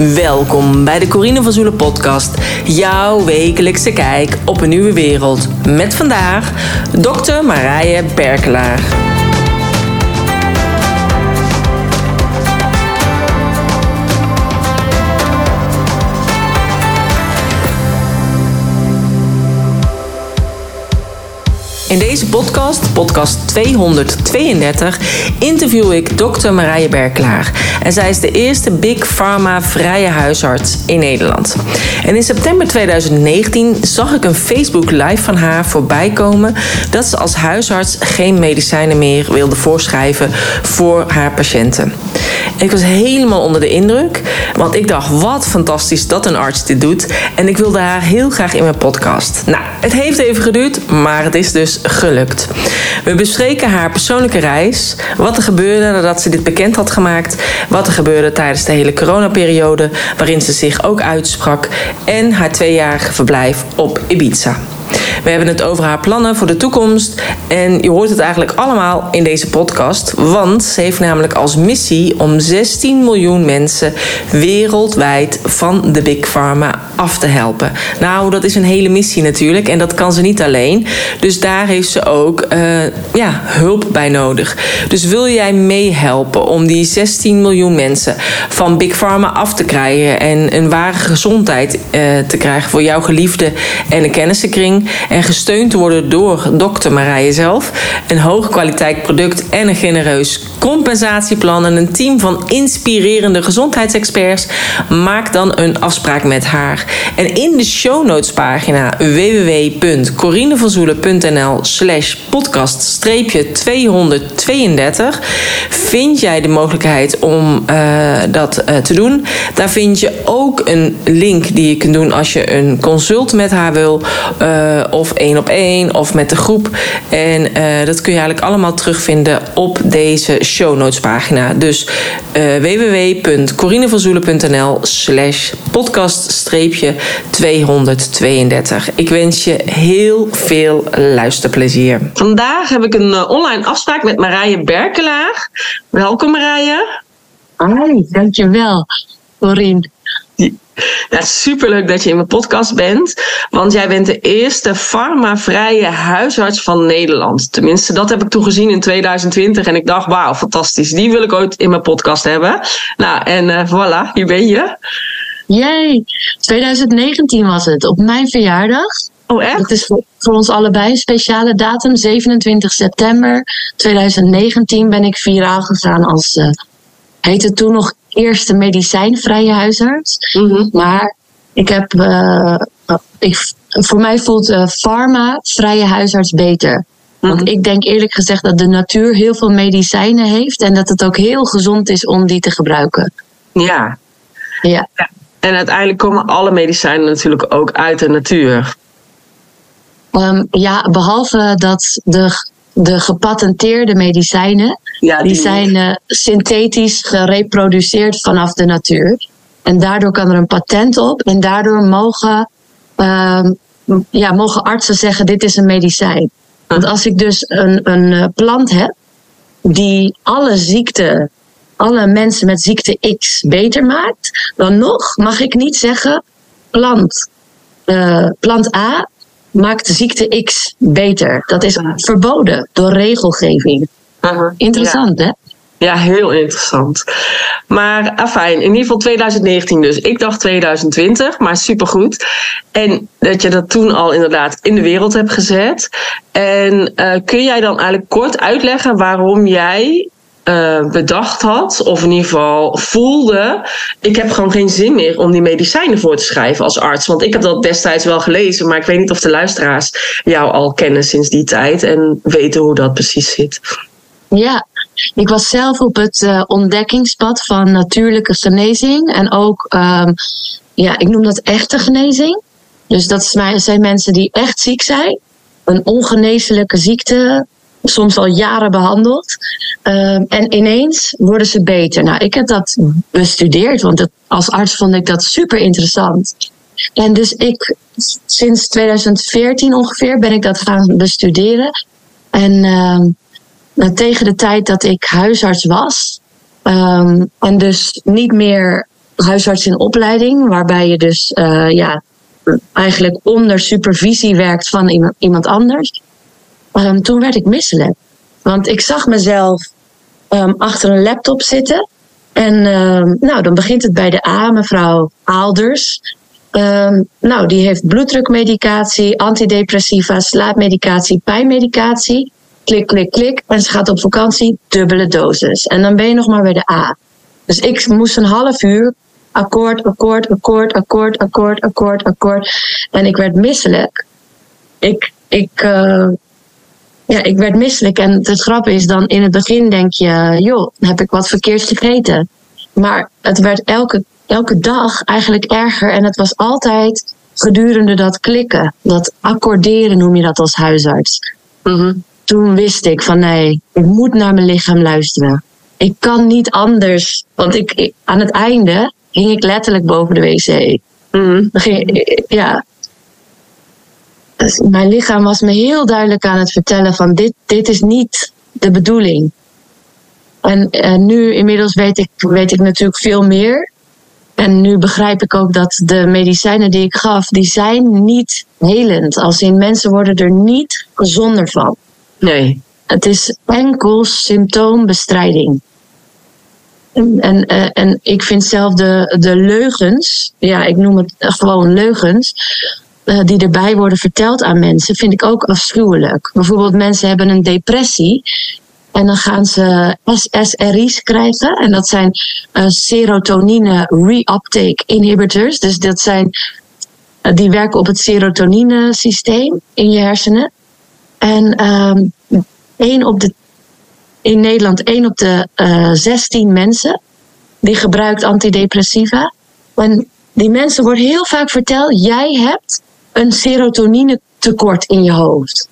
Welkom bij de Corine van Zoelen podcast. Jouw wekelijkse kijk op een nieuwe wereld. Met vandaag dokter Marije Berkelaar. In deze podcast, podcast 232, interview ik dokter Marije Berklaar. En zij is de eerste Big Pharma vrije huisarts in Nederland. En in september 2019 zag ik een Facebook live van haar voorbij komen dat ze als huisarts geen medicijnen meer wilde voorschrijven voor haar patiënten. Ik was helemaal onder de indruk, want ik dacht wat fantastisch dat een arts dit doet. En ik wilde haar heel graag in mijn podcast. Nou, het heeft even geduurd, maar het is dus gelukt. We bespreken haar persoonlijke reis, wat er gebeurde nadat ze dit bekend had gemaakt, wat er gebeurde tijdens de hele coronaperiode, waarin ze zich ook uitsprak, en haar tweejarige verblijf op Ibiza. We hebben het over haar plannen voor de toekomst. En je hoort het eigenlijk allemaal in deze podcast. Want ze heeft namelijk als missie om 16 miljoen mensen wereldwijd van de Big Pharma af te helpen. Nou, dat is een hele missie natuurlijk. En dat kan ze niet alleen. Dus daar heeft ze ook uh, ja, hulp bij nodig. Dus wil jij meehelpen om die 16 miljoen mensen van Big Pharma af te krijgen en een ware gezondheid uh, te krijgen voor jouw geliefde en een kennissenkring en gesteund te worden door dokter Marije zelf, een hoogkwaliteit product en een genereus compensatieplan en een team van inspirerende gezondheidsexperts, maak dan een afspraak met haar. En in de show notes pagina www.corinevanzoelen.nl slash podcast 232 vind jij de mogelijkheid om uh, dat uh, te doen. Daar vind je ook een link die je kunt doen als je een consult met haar wil uh, of één op één of met de groep. En dat kun je eigenlijk allemaal terugvinden op deze show notes pagina. Dus www.corinevanzoelen.nl slash podcast 232. Ik wens je heel veel luisterplezier. Vandaag heb ik een online afspraak met Marije Berkelaar. Welkom Marije. Hoi, dankjewel Corine. Ja, superleuk dat je in mijn podcast bent. Want jij bent de eerste farmavrije huisarts van Nederland. Tenminste, dat heb ik toen gezien in 2020. En ik dacht, wauw, fantastisch. Die wil ik ooit in mijn podcast hebben. Nou, en uh, voilà, hier ben je. Jee, 2019 was het, op mijn verjaardag. Oh, echt? Dat is voor, voor, ons allebei een speciale datum. 27 september 2019 ben ik viraal gegaan als, uh, heette toen nog eerste medicijnvrije huisarts. Mm -hmm. Maar ik heb, uh, ik, voor mij voelt uh, pharma vrije huisarts beter. Want ik denk eerlijk gezegd dat de natuur heel veel medicijnen heeft en dat het ook heel gezond is om die te gebruiken. Ja. Ja. ja. En uiteindelijk komen alle medicijnen natuurlijk ook uit de natuur. Um, ja, behalve dat de, de gepatenteerde medicijnen, ja, die, zijn uh, synthetisch gereproduceerd vanaf de natuur. En daardoor kan er een patent op en daardoor mogen, um, ja, mogen artsen zeggen dit is een medicijn. Want als ik dus een, een plant heb die alle ziekten, alle mensen met ziekte X beter maakt, dan nog mag ik niet zeggen plant, uh, plant A maakt ziekte X beter. Dat is verboden door regelgeving. Uh -huh. Interessant, ja. hè? Ja, heel interessant. Maar afijn, in ieder geval 2019 dus. Ik dacht 2020, maar supergoed. En dat je dat toen al inderdaad in de wereld hebt gezet. En uh, kun jij dan eigenlijk kort uitleggen waarom jij uh, bedacht had, of in ieder geval voelde, ik heb gewoon geen zin meer om die medicijnen voor te schrijven als arts. Want ik heb dat destijds wel gelezen, maar ik weet niet of de luisteraars jou al kennen sinds die tijd en weten hoe dat precies zit. Ja, ik was zelf op het uh, ontdekkingspad van natuurlijke genezing en ook, um, ja, ik noem dat echte genezing. Dus dat zijn mensen die echt ziek zijn, een ongeneeslijke ziekte soms al jaren behandeld. Um, en ineens worden ze beter. Nou, ik heb dat bestudeerd, want als arts vond ik dat super interessant. En dus ik, sinds 2014 ongeveer, ben ik dat gaan bestuderen. En um, nou, tegen de tijd dat ik huisarts was, um, en dus niet meer huisarts in opleiding, waarbij je dus uh, ja, eigenlijk onder supervisie werkt van iemand, anders. Um, toen werd ik misselijk. Want ik zag mezelf um, achter een laptop zitten. En nou, dan begint het bij de A, mevrouw Aalders. nou, die heeft bloeddrukmedicatie, antidepressiva, slaapmedicatie, pijnmedicatie. Klik, klik, klik. En ze gaat op vakantie, dubbele dosis. En dan ben je nog maar bij de A. Dus ik moest een half uur akkoord, akkoord, akkoord, akkoord, akkoord, akkoord, akkoord. En ik werd misselijk. Ik, ik, uh, ja, ik werd misselijk. En het grappige is dan, in het begin denk je, joh, heb ik wat verkeerds gegeten. Maar het werd elke, elke dag eigenlijk erger. En het was altijd gedurende dat klikken, dat accorderen noem je dat als huisarts. Mm Toen wist ik van nee, ik moet naar mijn lichaam luisteren. Ik kan niet anders. Want ik aan het einde hing ik letterlijk boven de wc. Mm. Ging, ja. Dus mijn lichaam was me heel duidelijk aan het vertellen van dit, dit is niet de bedoeling. En, en nu inmiddels weet ik, weet ik natuurlijk veel meer. En nu begrijp ik ook dat de medicijnen die ik gaf, die zijn niet helend. Als in mensen worden er niet gezonder van. Nee. Het is enkel symptoombestrijding. En, en, eh, en ik vind zelf de, de leugens, ja, ik noem het gewoon leugens, uh, die erbij worden verteld aan mensen, vind ik ook afschuwelijk. Bijvoorbeeld, mensen hebben een depressie en dan gaan ze SSRI's krijgen. En dat zijn uh, serotonine reuptake inhibitors. Dus dat zijn, die werken op het serotonine systeem in je hersenen. En um, één op de in Nederland 1 op de uh, eh, 16 mensen die gebruikt antidepressiva. En die mensen wordt heel vaak verteld: jij hebt een serotonine tekort in je hoofd.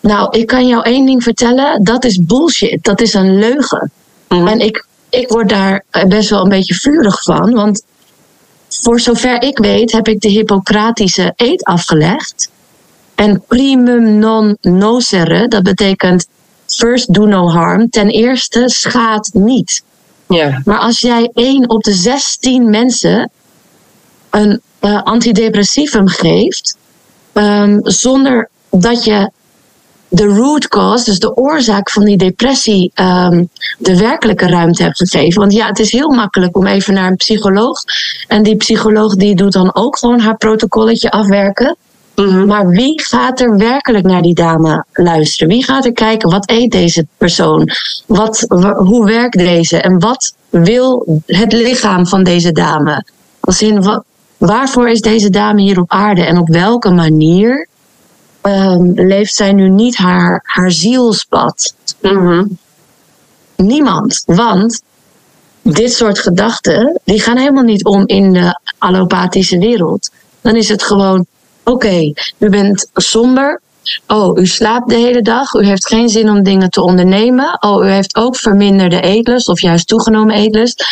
Nou, ik kan jou één ding vertellen: dat is bullshit. Dat is een leugen. Mhm. En ik, ik word daar best wel een beetje vurig van, want voor zover ik weet heb ik de Hippocratische eed afgelegd. En primum non nocere, dat betekent first do no harm. Ten eerste schaadt niet. Ja. Maar als jij één op de 16 mensen een uh, antidepressivum geeft, um, zonder dat je de root cause, dus de oorzaak van die depressie, um, de werkelijke ruimte hebt gegeven. Want ja, het is heel makkelijk om even naar een psycholoog. En die psycholoog die doet dan ook gewoon haar protocolletje afwerken. Mhm. Maar wie gaat er werkelijk naar die dame luisteren? Wie gaat er kijken, wat eet deze persoon? Wat, hoe werkt deze? En wat wil het lichaam van deze dame? Als in, wat, waarvoor is deze dame hier op aarde? En op welke manier um, leeft zij nu niet haar, haar zielspad? Mhm. Niemand. Want dit soort gedachten, die gaan helemaal niet om in de allopathische wereld. Dan is het gewoon Oké, u bent somber. Oh, u slaapt de hele dag. U heeft geen zin om dingen te ondernemen. Oh, u heeft ook verminderde eetlust of juist toegenomen eetlust.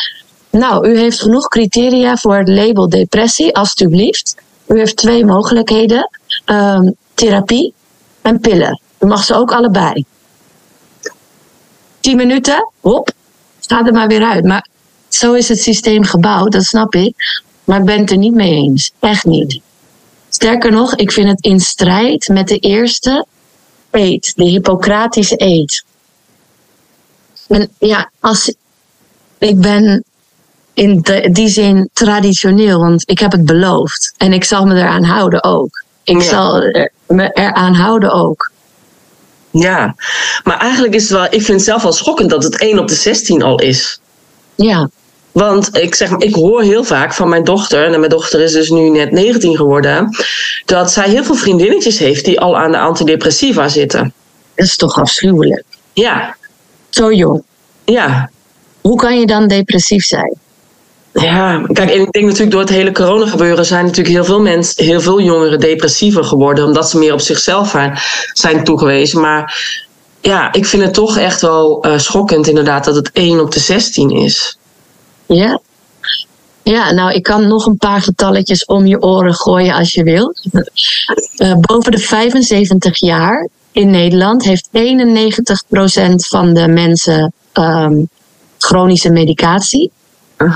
Nou, u heeft genoeg criteria voor het label depressie, alstublieft. U heeft twee mogelijkheden: um, therapie en pillen. U mag ze ook allebei. Tien minuten, hop, ga er maar weer uit. Maar zo is het systeem gebouwd, dat snap ik. Maar ik ben het er niet mee eens. Echt niet. Sterker nog, ik vind het in strijd met de eerste eed, de Hippocratische eed. En ja, als, ik ben in die zin traditioneel, want ik heb het beloofd. En ik zal me eraan houden ook. Ik zal me eraan houden ook. Ja, maar eigenlijk is het wel, ik vind het zelf wel schokkend dat het 1 op de 16 al is. Ja. Want ik, zeg, ik hoor heel vaak van mijn dochter, en mijn dochter is dus nu net 19 geworden, dat zij heel veel vriendinnetjes heeft die al aan de antidepressiva zitten. Dat is toch afschuwelijk? Ja. Zo jong. Ja. Hoe kan je dan depressief zijn? Ja, kijk, en ik denk natuurlijk door het hele corona gebeuren zijn natuurlijk heel veel mensen, heel veel jongeren depressiever geworden, omdat ze meer op zichzelf zijn toegewezen. Maar ja, ik vind het toch echt wel uh, schokkend inderdaad dat het 1 op de 16 is. Ja. Ja, nou, ik kan nog een paar getalletjes om je oren gooien als je wil. Uh, boven de 75 jaar in Nederland heeft 91% van de mensen um, chronische medicatie.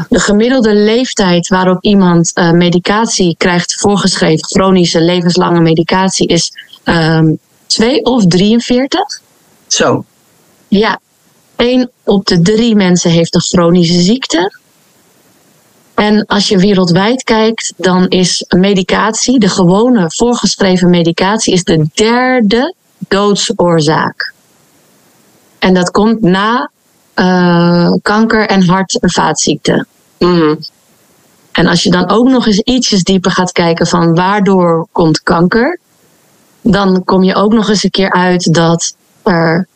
De gemiddelde leeftijd waarop iemand uh, medicatie krijgt voorgeschreven, chronische levenslange medicatie, is um, 2 of 43. Zo. Ja, 1 op de drie mensen heeft een chronische ziekte. En als je wereldwijd kijkt, dan is medicatie, de gewone voorgeschreven medicatie, is de derde doodsoorzaak. En dat komt na uh, kanker en hart- en vaatziekten. Mm. En als je dan ook nog eens ietsjes dieper gaat kijken van waardoor komt kanker, dan kom je ook nog eens een keer uit dat er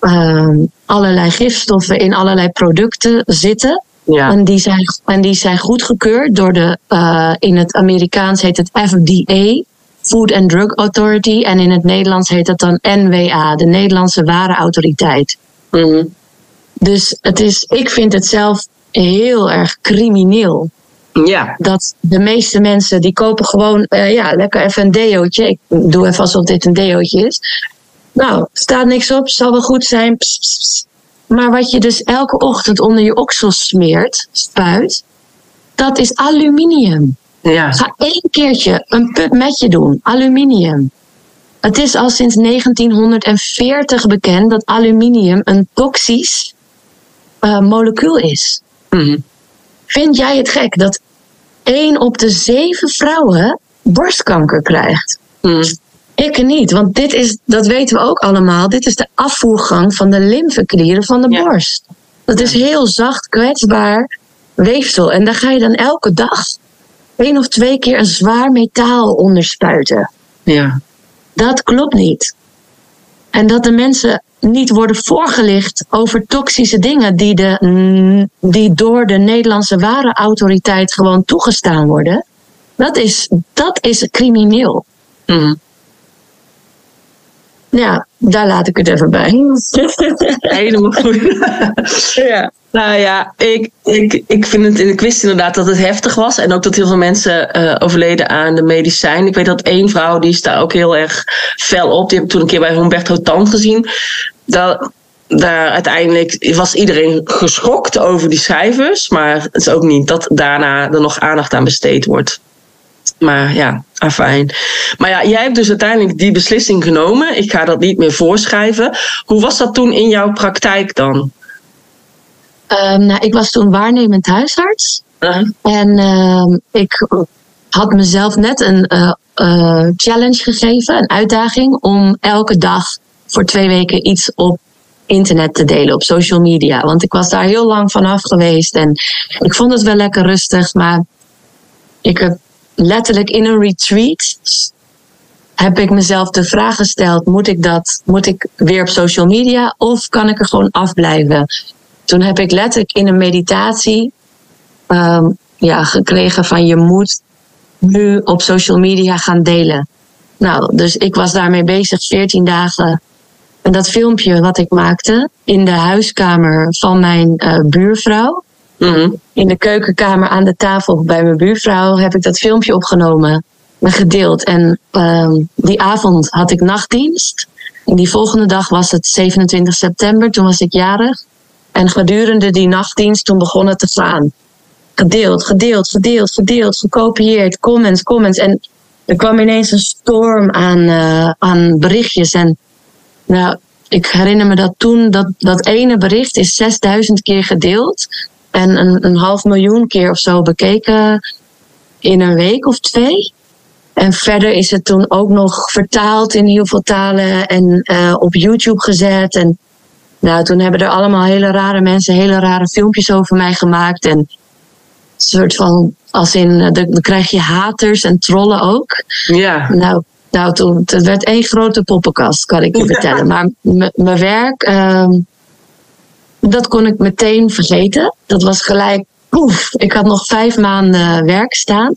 uh, allerlei gifstoffen in allerlei producten zitten. Ja. En, die zijn, en die zijn goedgekeurd door de, uh, in het Amerikaans heet het FDA, Food and Drug Authority. En in het Nederlands heet het dan NWA, de Nederlandse Warenautoriteit. Mm. Dus het is, ik vind het zelf heel erg crimineel. Ja. Dat de meeste mensen die kopen gewoon, uh, ja, lekker even een deootje. Ik doe even alsof dit een deootje is. Nou, staat niks op, zal wel goed zijn. Pss, pss, pss. Maar wat je dus elke ochtend onder je oksels smeert, spuit, dat is aluminium. Ja. Ga één keertje een put met je doen, aluminium. Het is al sinds 1940 bekend dat aluminium een toxisch uh, molecuul is. Mm. Vind jij het gek dat één op de zeven vrouwen borstkanker krijgt? Mm. Ik niet, want dit is, dat weten we ook allemaal, dit is de afvoergang van de lymfeklieren van de Ja. borst. Dat is heel zacht, kwetsbaar weefsel. En daar ga je dan elke dag één of twee keer een zwaar metaal onder spuiten. Ja. Dat klopt niet. En dat de mensen niet worden voorgelicht over toxische dingen die, de, mm, die door de Nederlandse warenautoriteit gewoon toegestaan worden, dat is, dat is crimineel. Mm. Ja, daar laat ik het even bij. Helemaal goed. ja. Nou ja, ik, ik, ik vind het, ik wist inderdaad dat het heftig was. En ook dat heel veel mensen eh, overleden aan de medicijn. Ik weet dat één vrouw, die is daar ook heel erg fel op. Die heb ik toen een keer bij Humberto Tan gezien. Dat, daar uiteindelijk was iedereen geschokt over die cijfers. Maar het is ook niet dat daarna er nog aandacht aan besteed wordt. Maar ja, afijn. Maar ja, jij hebt dus uiteindelijk die beslissing genomen. Ik ga dat niet meer voorschrijven. Hoe was dat toen in jouw praktijk dan? Um, nou, ik was toen waarnemend huisarts. Uh, En uh, ik had mezelf net een uh, uh, challenge gegeven, een uitdaging, om elke dag voor twee weken iets op internet te delen, op social media. Want ik was daar heel lang vanaf geweest en ik vond het wel lekker rustig, maar ik heb letterlijk in een retreat heb ik mezelf de vraag gesteld: moet ik dat, moet ik weer op social media of kan ik er gewoon afblijven? Toen heb ik letterlijk in een meditatie um, ja, gekregen van je moet nu op social media gaan delen. Nou, dus ik was daarmee bezig 14 dagen. En dat filmpje wat ik maakte in de huiskamer van mijn uh, buurvrouw, mm-hmm. in de keukenkamer aan de tafel bij mijn buurvrouw, heb ik dat filmpje opgenomen en gedeeld. En um, die avond had ik nachtdienst. En die volgende dag was het 27 september, toen was ik jarig. En gedurende die nachtdienst, toen begon het te gaan. Gedeeld, gedeeld, gedeeld, gedeeld, gekopieerd, comments, comments. En er kwam ineens een storm aan, uh, aan berichtjes. En nou, ik herinner me dat toen, dat, dat ene bericht is 6000 keer gedeeld. En een, een half miljoen keer of zo bekeken in een week of twee. En verder is het toen ook nog vertaald in heel veel talen en uh, op YouTube gezet. En nou, toen hebben er allemaal hele rare mensen hele rare filmpjes over mij gemaakt. En een soort van, als in, dan krijg je haters en trollen ook. Ja. Nou, nou toen, het werd één grote poppenkast, kan ik je vertellen. Maar mijn werk, um, dat kon ik meteen vergeten. Dat was gelijk, oef, ik had nog vijf maanden werk staan.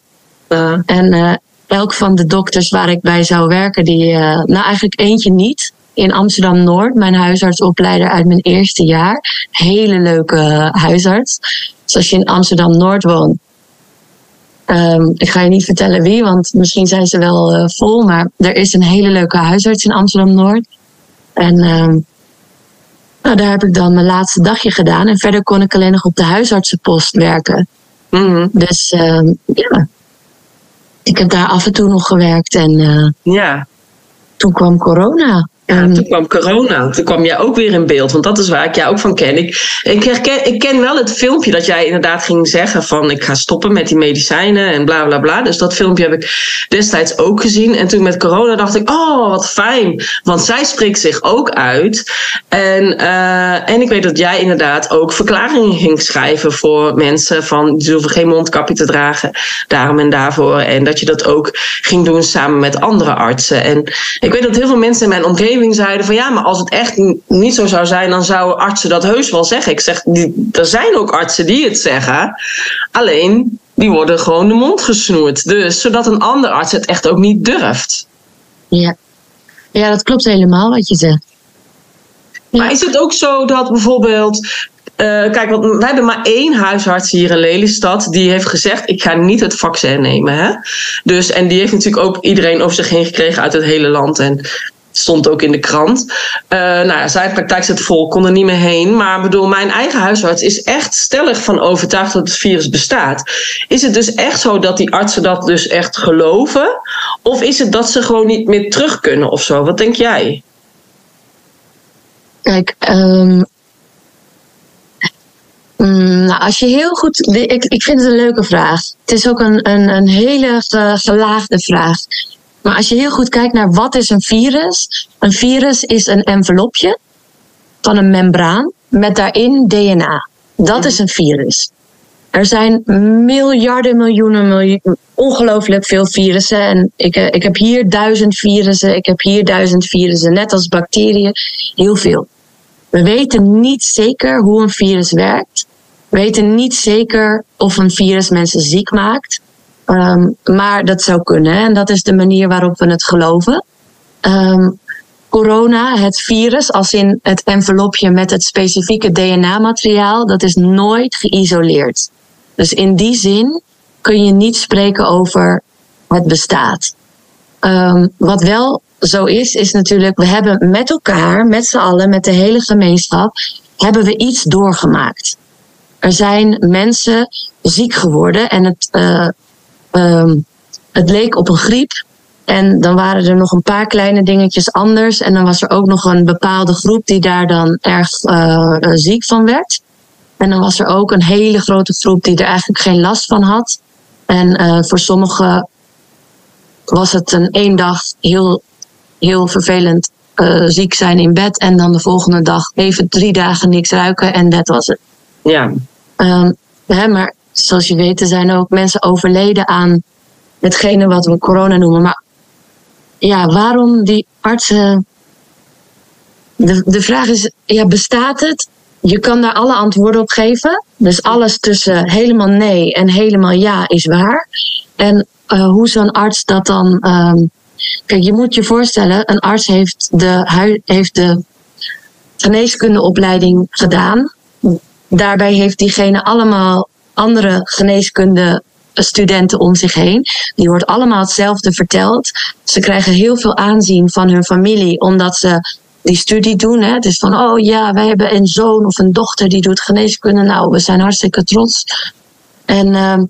Uh. En uh, elk van de dokters waar ik bij zou werken, die, uh, nou eigenlijk eentje niet in Amsterdam Noord, mijn huisartsopleider uit mijn eerste jaar. Hele leuke huisarts. Dus als je in Amsterdam Noord woont. Um, ik ga je niet vertellen wie, want misschien zijn ze wel uh, vol. Maar er is een hele leuke huisarts in Amsterdam Noord. En um, Nou, daar heb ik dan mijn laatste dagje gedaan. En verder kon ik alleen nog op de huisartsenpost werken. Mhm. Dus ehm, ja, ik heb daar af en toe nog gewerkt. En eh, Ja. toen kwam corona. Ja, En- toen kwam corona. Toen kwam jij ook weer in beeld. Want dat is waar ik jou ook van ken. Ik, ik, herken, ik ken wel het filmpje dat jij inderdaad ging zeggen van... ik ga stoppen met die medicijnen en bla bla bla. Dus dat filmpje heb ik destijds ook gezien. En toen met corona dacht ik, oh wat fijn. Want zij spreekt zich ook uit. En, eh, en ik weet dat jij inderdaad ook verklaringen ging schrijven... voor mensen van, ze hoeven geen mondkapje te dragen. Daarom en daarvoor. En dat je dat ook ging doen samen met andere artsen. En ik weet dat heel veel mensen in mijn omgeving zeiden van ja, maar als het echt niet zo zou zijn, dan zouden artsen dat heus wel zeggen. Ik zeg, die, er zijn ook artsen die het zeggen. Alleen, die worden gewoon de mond gesnoerd. Dus zodat een ander arts het echt ook niet durft. ja. ja, dat klopt helemaal wat je zegt. Ja. Maar is het ook zo dat bijvoorbeeld. eh, kijk, want wij hebben maar één huisarts hier in Lelystad. Die heeft gezegd: Ik ga niet het vaccin nemen. Hè? Dus, en die heeft natuurlijk ook iedereen over zich heen gekregen uit het hele land. En stond ook in de krant. Eh, nou ja, zijn praktijk zit vol, kon er niet meer heen. Maar bedoel, mijn eigen huisarts is echt stellig van overtuigd dat het virus bestaat. Is het dus echt zo dat die artsen dat dus echt geloven? Of is het dat ze gewoon niet meer terug kunnen of zo? Wat denk jij? Kijk, ehm, mm, nou, als je heel goed. Ik, ik vind het een leuke vraag. Het is ook een, een, een hele ge- gelaagde vraag. Maar als je heel goed kijkt naar wat is een virus. Een virus is een envelopje van een membraan met daarin DNA. Dat is een virus. Er zijn miljarden, miljoenen, miljoen, ongelooflijk veel virussen. En ik, eh, ik heb hier duizend virussen, ik heb hier duizend virussen, net als bacteriën, heel veel. We weten niet zeker hoe een virus werkt. We weten niet zeker of een virus mensen ziek maakt. Ehm, maar dat zou kunnen en dat is de manier waarop we het geloven. Ehm, corona, het virus, als in het envelopje met het specifieke DNA-materiaal, dat is nooit geïsoleerd. Dus in die zin kun je niet spreken over het bestaat. Ehm, wat wel zo is, is natuurlijk, we hebben met elkaar, met z'n allen, met de hele gemeenschap, hebben we iets doorgemaakt. Er zijn mensen ziek geworden en het, eh, ehm, het leek op een griep. En dan waren er nog een paar kleine dingetjes anders. En dan was er ook nog een bepaalde groep die daar dan erg eh, eh, ziek van werd. En dan was er ook een hele grote groep die er eigenlijk geen last van had. En eh, voor sommigen was het een één dag heel, heel vervelend ziek zijn in bed. En dan de volgende dag even drie dagen niks ruiken en dat was het. Ja, Ehm, hè, maar zoals je weet, er zijn ook mensen overleden aan hetgene wat we corona noemen. Maar ja, waarom die artsen. De, de vraag is: ja, bestaat het? Je kan daar alle antwoorden op geven. Dus alles tussen helemaal nee en helemaal ja is waar. En eh, hoe zo'n arts dat dan. ehm, kijk, je moet je voorstellen: een arts heeft de, heeft de geneeskundeopleiding gedaan. Daarbij heeft diegene allemaal andere geneeskunde studenten om zich heen. Die wordt allemaal hetzelfde verteld. Ze krijgen heel veel aanzien van hun familie, omdat ze die studie doen. Hè. Dus van, oh ja, wij hebben een zoon of een dochter die doet geneeskunde. Nou, we zijn hartstikke trots. En ehm,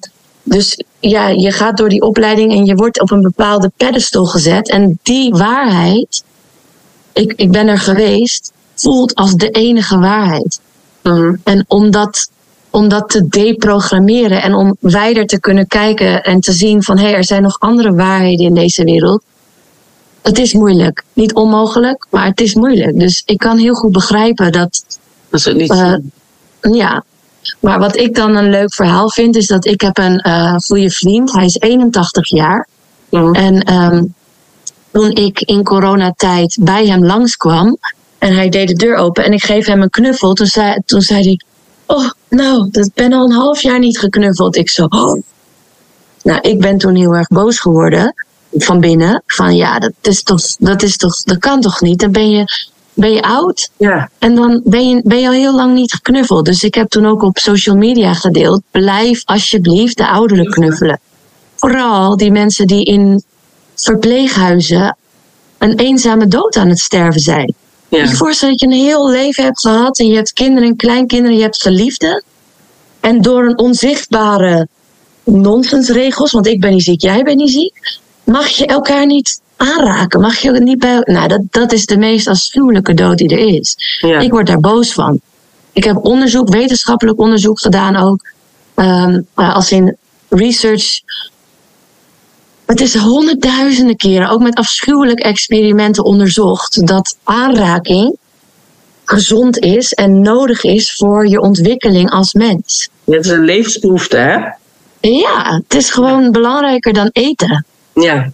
dus ja, je gaat door die opleiding en je wordt op een bepaalde pedestal gezet. En die waarheid, ik, ik ben er geweest, voelt als de enige waarheid. Mhm. En om dat, om dat te deprogrammeren en om wijder te kunnen kijken en te zien van hé, hey, er zijn nog andere waarheden in deze wereld. Het is moeilijk. Niet onmogelijk, maar het is moeilijk. Dus ik kan heel goed begrijpen dat, dat is het niet. eh, ja. Maar wat ik dan een leuk verhaal vind, is dat ik heb een eh goede vriend. Hij is 81 jaar. Mhm. En ehm, toen ik in coronatijd bij hem langskwam en hij deed de deur open en ik geef hem een knuffel, toen zei, toen zei hij: Oh, nou, dat ben al een half jaar niet geknuffeld. Ik zo. Oh. Nou, ik ben toen heel erg boos geworden van binnen. Van ja, dat is toch, dat is toch, dat kan toch niet? Dan ben je, ben je oud Ja, en dan ben je, ben je al heel lang niet geknuffeld. Dus ik heb toen ook op social media gedeeld: blijf alsjeblieft de ouderen knuffelen. Vooral die mensen die in verpleeghuizen een eenzame dood aan het sterven zijn. Ja. Je voorstelt dat je een heel leven hebt gehad en je hebt kinderen en kleinkinderen, je hebt geliefden. En door een onzichtbare nonsensregels, want ik ben niet ziek, jij bent niet ziek, mag je elkaar niet aanraken. Mag je niet bij. Nou, dat, dat is de meest afschuwelijke dood die er is. Ik word daar boos van. Ik heb onderzoek, wetenschappelijk onderzoek gedaan ook. Um, als in research. Het is honderdduizenden keren, ook met afschuwelijke experimenten onderzocht, dat aanraking gezond is en nodig is voor je ontwikkeling als mens. Het is een levensbehoefte, hè? Ja, het is gewoon belangrijker dan eten. Ja.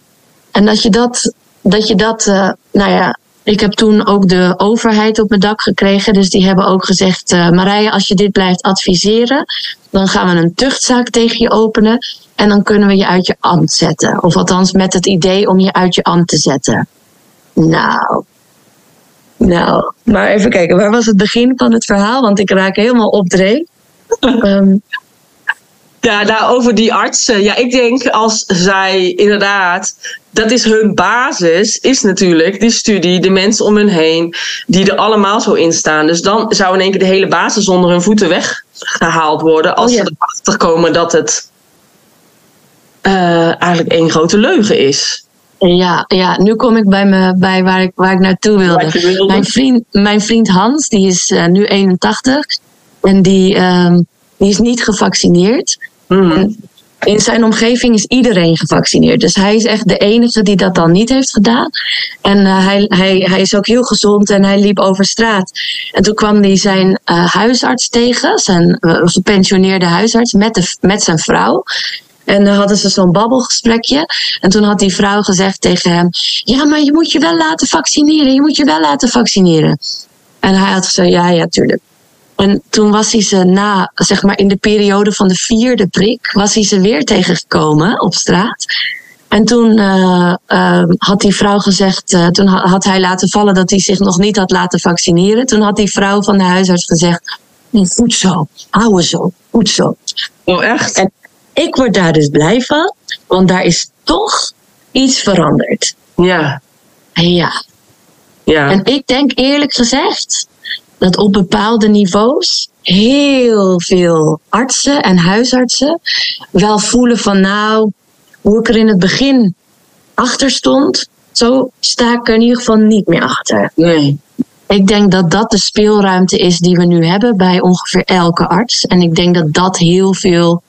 En dat je dat, dat, je dat uh, nou ja, ik heb toen ook de overheid op mijn dak gekregen. Dus die hebben ook gezegd: uh, Marije, als je dit blijft adviseren, dan gaan we een tuchtzaak tegen je openen. En dan kunnen we je uit je ambt zetten. Of althans met het idee om je uit je ambt te zetten. Nou. Nou, maar even kijken, waar was het begin van het verhaal? Want ik raak helemaal opdreef. um, Ja, nou, over die artsen. Ja, ik denk als zij inderdaad, dat is hun basis, is natuurlijk die studie, de mensen om hun heen, die er allemaal zo in staan. Dus dan zou in één keer de hele basis onder hun voeten weggehaald worden als oh, ze erachter komen dat het uh, eigenlijk één grote leugen is. Ja, ja, nu kom ik bij, me, bij waar, ik, waar ik naartoe wilde. wilde. Mijn, vriend, mijn vriend Hans, die is uh, nu 81 en die, uh, die is niet gevaccineerd. Mm. In zijn omgeving is iedereen gevaccineerd. Dus hij is echt de enige die dat dan niet heeft gedaan. En uh, hij, hij, hij is ook heel gezond en hij liep over straat. En toen kwam hij zijn uh, huisarts tegen, zijn gepensioneerde huisarts, met, de, met zijn vrouw. En dan hadden ze zo'n babbelgesprekje. En toen had die vrouw gezegd tegen hem: Ja, maar je moet je wel laten vaccineren. Je moet je wel laten vaccineren. En hij had gezegd: Ja, ja, tuurlijk. En toen was hij ze na, zeg maar in de periode van de vierde prik, was hij ze weer tegengekomen op straat. En toen uh, uh, had die vrouw gezegd, uh, toen had hij laten vallen dat hij zich nog niet had laten vaccineren. Toen had die vrouw van de huisarts gezegd, goed zo, hou zo, goed zo. Oh echt? En ik word daar dus blij van, want daar is toch iets veranderd. Ja. Ja. Ja. En ik denk eerlijk gezegd, dat op bepaalde niveaus heel veel artsen en huisartsen wel voelen van nou, hoe ik er in het begin achter stond, zo sta ik er in ieder geval niet meer achter. Nee. Ik denk dat dat de speelruimte is die we nu hebben bij ongeveer elke arts. En ik denk dat dat heel veel,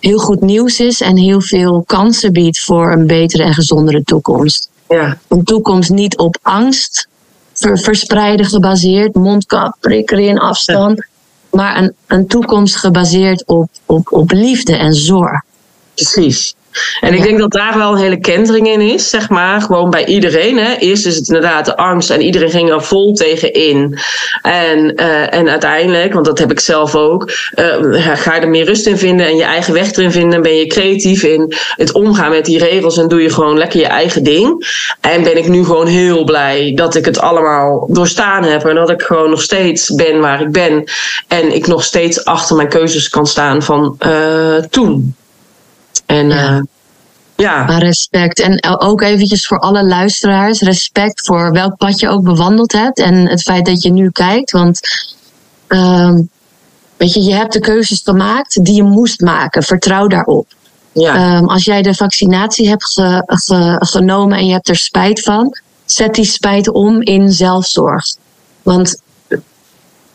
heel goed nieuws is en heel veel kansen biedt voor een betere en gezondere toekomst. Ja. Een toekomst niet op angst, verspreiden gebaseerd, mondkap, prikken in afstand. Maar een, een toekomst gebaseerd op, op, op liefde en zorg. Precies. En ik denk dat daar wel een hele kentering in is, zeg maar. Gewoon bij iedereen. Hè. Eerst is het inderdaad de angst en iedereen ging er vol tegen in. En, uh, en uiteindelijk, want dat heb ik zelf ook, uh, ga je er meer rust in vinden en je eigen weg erin vinden. Ben je creatief in het omgaan met die regels en doe je gewoon lekker je eigen ding. En ben ik nu gewoon heel blij dat ik het allemaal doorstaan heb en dat ik gewoon nog steeds ben waar ik ben. En ik nog steeds achter mijn keuzes kan staan van uh, toen. En ja. Uh, ja. Maar respect. En ook eventjes voor alle luisteraars, respect voor welk pad je ook bewandeld hebt. En het feit dat je nu kijkt. Want uh, weet je, je hebt de keuzes gemaakt die je moest maken. Vertrouw daarop. Ja. Um, als jij de vaccinatie hebt ge, ge, genomen en je hebt er spijt van, zet die spijt om in zelfzorg. Want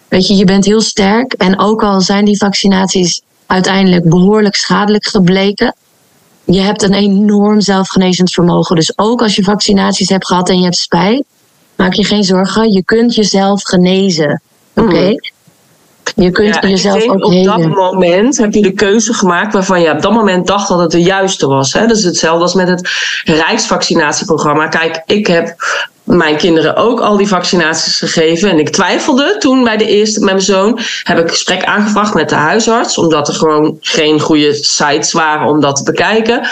weet je, je bent heel sterk. En ook al zijn die vaccinaties uiteindelijk behoorlijk schadelijk gebleken. Je hebt een enorm zelfgenezend vermogen. Dus ook als je vaccinaties hebt gehad en je hebt spijt, maak je geen zorgen. Je kunt jezelf genezen. Oké? Okay? Mm. Je kunt ja, jezelf ook op dat moment heb je de keuze gemaakt waarvan je op dat moment dacht dat het de juiste was. Hè? Dat is hetzelfde als met het Rijksvaccinatieprogramma. Kijk, ik heb mijn kinderen ook al die vaccinaties gegeven. En ik twijfelde toen bij de eerste met mijn zoon. Heb ik gesprek aangevraagd met de huisarts. Omdat er gewoon geen goede sites waren om dat te bekijken.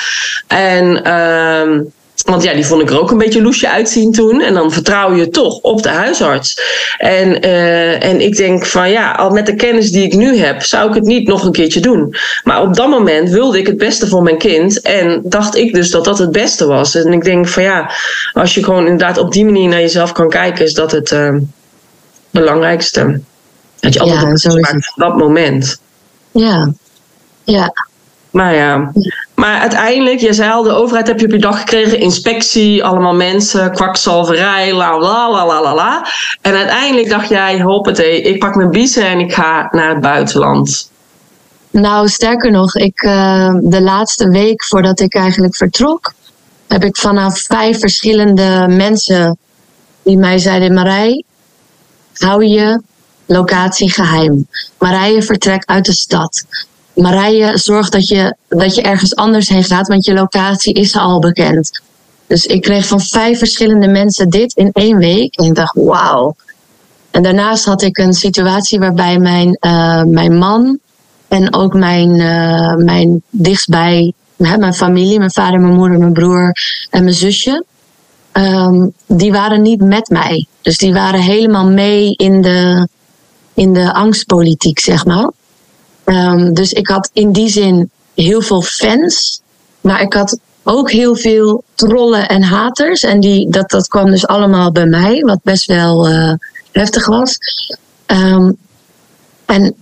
En... Uh, Want ja, die vond ik er ook een beetje loesje uitzien toen. En dan vertrouw je toch op de huisarts. En, uh, en ik denk van ja, al met de kennis die ik nu heb, zou ik het niet nog een keertje doen. Maar op dat moment wilde ik het beste voor mijn kind. En dacht ik dus dat dat het beste was. En ik denk van ja, als je gewoon inderdaad op die manier naar jezelf kan kijken, is dat het uh, belangrijkste. Dat je altijd ja, zo maakt van dat moment. Ja, ja. Maar ja, maar uiteindelijk, je zei al, de overheid heb je op je dag gekregen, inspectie, allemaal mensen, kwakzalverij, la la la la la la. En uiteindelijk dacht jij, hoppatee, ik pak mijn biezen en ik ga naar het buitenland. Nou, sterker nog, ik, uh, de laatste week voordat ik eigenlijk vertrok, heb ik vanaf vijf verschillende mensen die mij zeiden: Marij, hou je locatie geheim. Marije vertrekt uit de stad. Marije, zorg dat je, dat je ergens anders heen gaat, want je locatie is al bekend. Dus ik kreeg van vijf verschillende mensen dit in één week. En ik dacht, wauw. En daarnaast had ik een situatie waarbij mijn, uh, mijn man en ook mijn, uh, mijn dichtstbij, hè, mijn familie, mijn vader, mijn moeder, mijn broer en mijn zusje, um, die waren niet met mij. Dus die waren helemaal mee in de, in de angstpolitiek, zeg maar. Um, dus ik had in die zin heel veel fans, maar ik had ook heel veel trollen en haters. En die, dat, dat kwam dus allemaal bij mij, wat best wel uh, heftig was. Um, en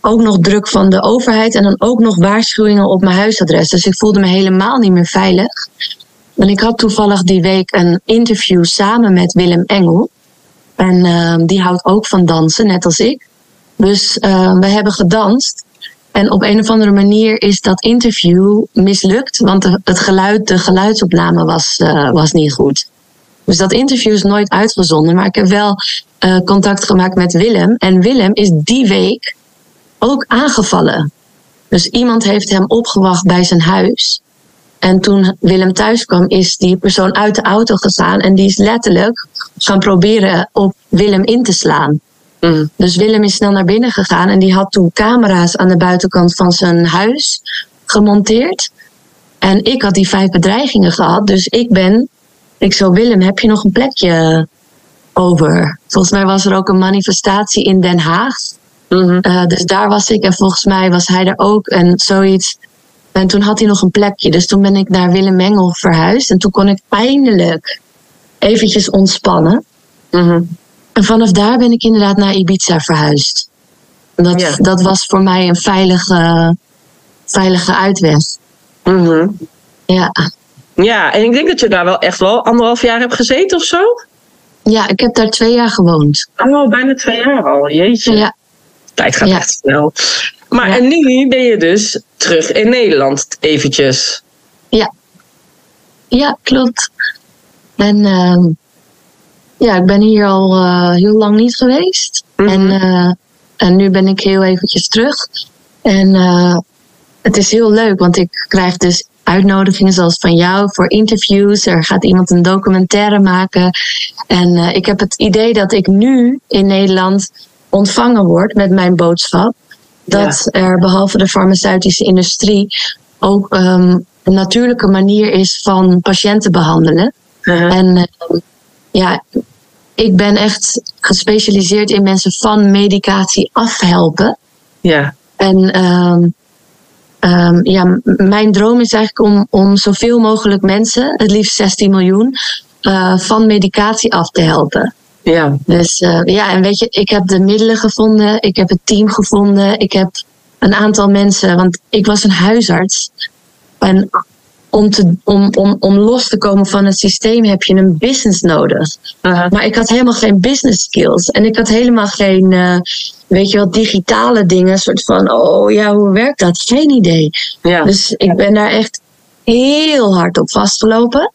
ook nog druk van de overheid en dan ook nog waarschuwingen op mijn huisadres. Dus ik voelde me helemaal niet meer veilig. En ik had toevallig die week een interview samen met Willem Engel. En uh, die houdt ook van dansen, net als ik. Dus uh, we hebben gedanst. En op een of andere manier is dat interview mislukt, want het geluid, de geluidsopname was, uh, was niet goed. Dus dat interview is nooit uitgezonden, maar ik heb wel uh, contact gemaakt met Willem. En Willem is die week ook aangevallen. Dus iemand heeft hem opgewacht bij zijn huis. En toen Willem thuis kwam, is die persoon uit de auto gegaan en die is letterlijk gaan proberen op Willem in te slaan. Mm. Dus Willem is snel naar binnen gegaan en die had toen camera's aan de buitenkant van zijn huis gemonteerd. En ik had die vijf bedreigingen gehad, dus ik ben, ik zo Willem, heb je nog een plekje over? Volgens mij was er ook een manifestatie in Den Haag. Mm-hmm. Uh, dus daar was ik en volgens mij was hij er ook en zoiets. En toen had hij nog een plekje. Dus toen ben ik naar Willem Mengel verhuisd. En toen kon ik eindelijk eventjes ontspannen. Mm-hmm. En vanaf daar ben ik inderdaad naar Ibiza verhuisd. Dat, ja. dat was voor mij een veilige, veilige uitweg. Mm-hmm. Ja. Ja, en ik denk dat je daar wel echt wel anderhalf jaar hebt gezeten of zo? Ja, ik heb daar twee jaar gewoond. Oh, bijna twee jaar al. Jeetje. Ja. Tijd gaat ja. echt snel. Maar ja. en nu ben je dus terug in Nederland eventjes. Ja. Ja, klopt. En uh, ja, ik ben hier al uh, heel lang niet geweest. Mm-hmm. En, uh, en nu ben ik heel eventjes terug. En uh, het is heel leuk, want ik krijg dus uitnodigingen zoals van jou voor interviews. Er gaat iemand een documentaire maken. En ik heb het idee dat ik nu in Nederland ontvangen word met mijn boodschap. Dat ja. er behalve de farmaceutische industrie ook um, een natuurlijke manier is van patiënten behandelen. Uh-huh. En ja, ik ben echt gespecialiseerd in mensen van medicatie afhelpen. Ja. En um, um, ja, mijn droom is eigenlijk om, om zoveel mogelijk mensen, het liefst 16 miljoen, uh, van medicatie af te helpen. Ja. Dus uh, ja, en weet je, ik heb de middelen gevonden, ik heb het team gevonden, ik heb een aantal mensen, want ik was een huisarts. En om, te, om, om, om los te komen van het systeem heb je een business nodig. Maar ik had helemaal geen business skills. En ik had helemaal geen, uh, weet je wel, digitale dingen. soort van, oh ja, hoe werkt dat? Geen idee. Ja. Dus ik ben daar echt heel hard op vastgelopen.